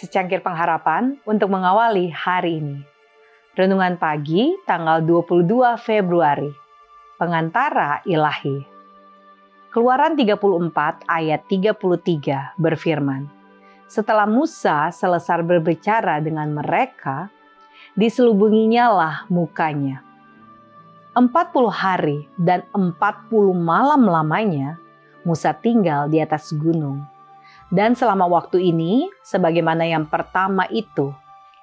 secangkir pengharapan untuk mengawali hari ini. Renungan pagi tanggal 22 Februari. Pengantara Ilahi. Keluaran 34 ayat 33 berfirman, Setelah Musa selesai berbicara dengan mereka, diselubunginya lah mukanya. 40 hari dan 40 malam lamanya Musa tinggal di atas gunung dan selama waktu ini, sebagaimana yang pertama itu,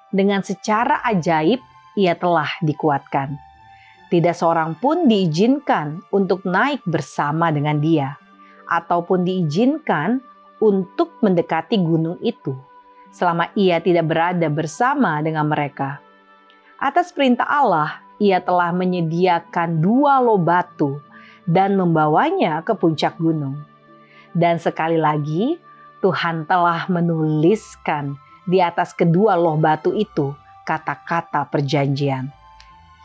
dengan secara ajaib ia telah dikuatkan. Tidak seorang pun diizinkan untuk naik bersama dengan dia, ataupun diizinkan untuk mendekati gunung itu, selama ia tidak berada bersama dengan mereka. Atas perintah Allah, ia telah menyediakan dua loh batu dan membawanya ke puncak gunung. Dan sekali lagi, Tuhan telah menuliskan di atas kedua loh batu itu kata-kata perjanjian,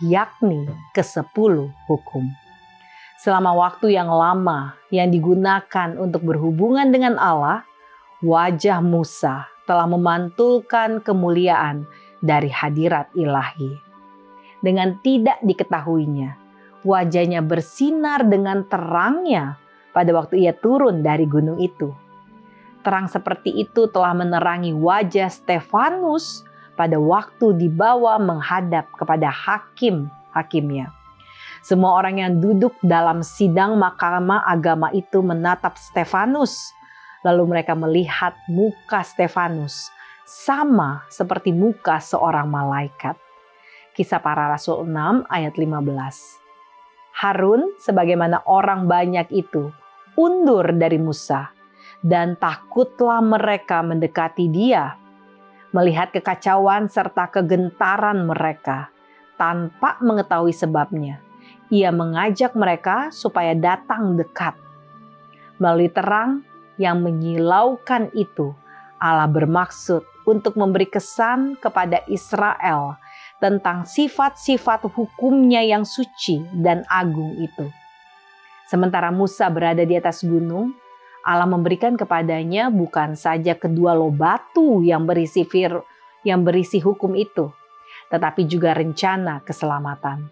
yakni ke-10 hukum. Selama waktu yang lama yang digunakan untuk berhubungan dengan Allah, wajah Musa telah memantulkan kemuliaan dari hadirat ilahi. Dengan tidak diketahuinya, wajahnya bersinar dengan terangnya pada waktu ia turun dari gunung itu terang seperti itu telah menerangi wajah Stefanus pada waktu dibawa menghadap kepada hakim-hakimnya. Semua orang yang duduk dalam sidang mahkamah agama itu menatap Stefanus. Lalu mereka melihat muka Stefanus sama seperti muka seorang malaikat. Kisah para Rasul 6 ayat 15. Harun sebagaimana orang banyak itu undur dari Musa dan takutlah mereka mendekati dia. Melihat kekacauan serta kegentaran mereka tanpa mengetahui sebabnya, ia mengajak mereka supaya datang dekat. Melalui terang yang menyilaukan itu, Allah bermaksud untuk memberi kesan kepada Israel tentang sifat-sifat hukumnya yang suci dan agung itu. Sementara Musa berada di atas gunung, Allah memberikan kepadanya bukan saja kedua loh batu yang berisi fir, yang berisi hukum itu, tetapi juga rencana keselamatan.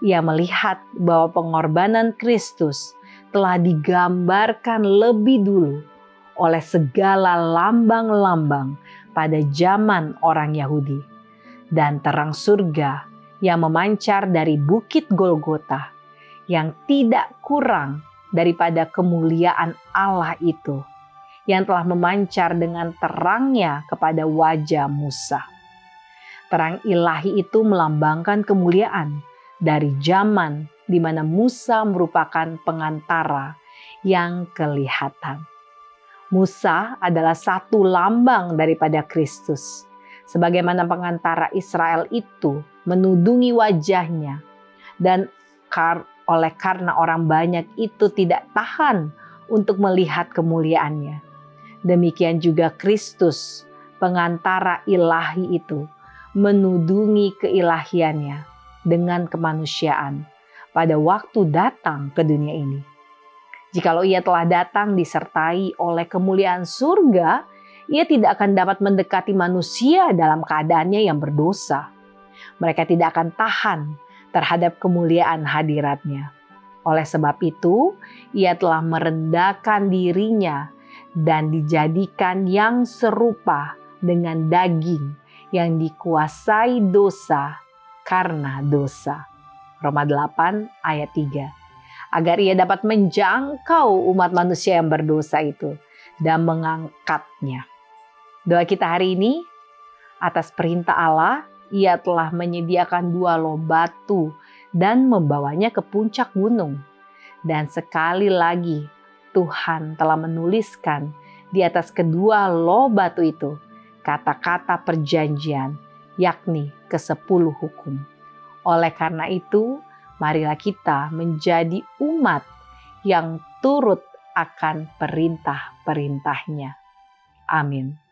Ia melihat bahwa pengorbanan Kristus telah digambarkan lebih dulu oleh segala lambang-lambang pada zaman orang Yahudi dan terang surga yang memancar dari bukit Golgota yang tidak kurang daripada kemuliaan Allah itu yang telah memancar dengan terangnya kepada wajah Musa. Terang ilahi itu melambangkan kemuliaan dari zaman di mana Musa merupakan pengantara yang kelihatan. Musa adalah satu lambang daripada Kristus. Sebagaimana pengantara Israel itu menudungi wajahnya dan oleh karena orang banyak itu tidak tahan untuk melihat kemuliaannya. Demikian juga Kristus, pengantara ilahi itu, menudungi keilahiannya dengan kemanusiaan pada waktu datang ke dunia ini. Jikalau ia telah datang disertai oleh kemuliaan surga, ia tidak akan dapat mendekati manusia dalam keadaannya yang berdosa. Mereka tidak akan tahan terhadap kemuliaan hadiratnya. Oleh sebab itu, ia telah merendahkan dirinya dan dijadikan yang serupa dengan daging yang dikuasai dosa karena dosa. Roma 8 ayat 3. Agar ia dapat menjangkau umat manusia yang berdosa itu dan mengangkatnya. Doa kita hari ini atas perintah Allah ia telah menyediakan dua loh batu dan membawanya ke puncak gunung. Dan sekali lagi Tuhan telah menuliskan di atas kedua loh batu itu kata-kata perjanjian, yakni ke sepuluh hukum. Oleh karena itu, marilah kita menjadi umat yang turut akan perintah-perintahnya. Amin.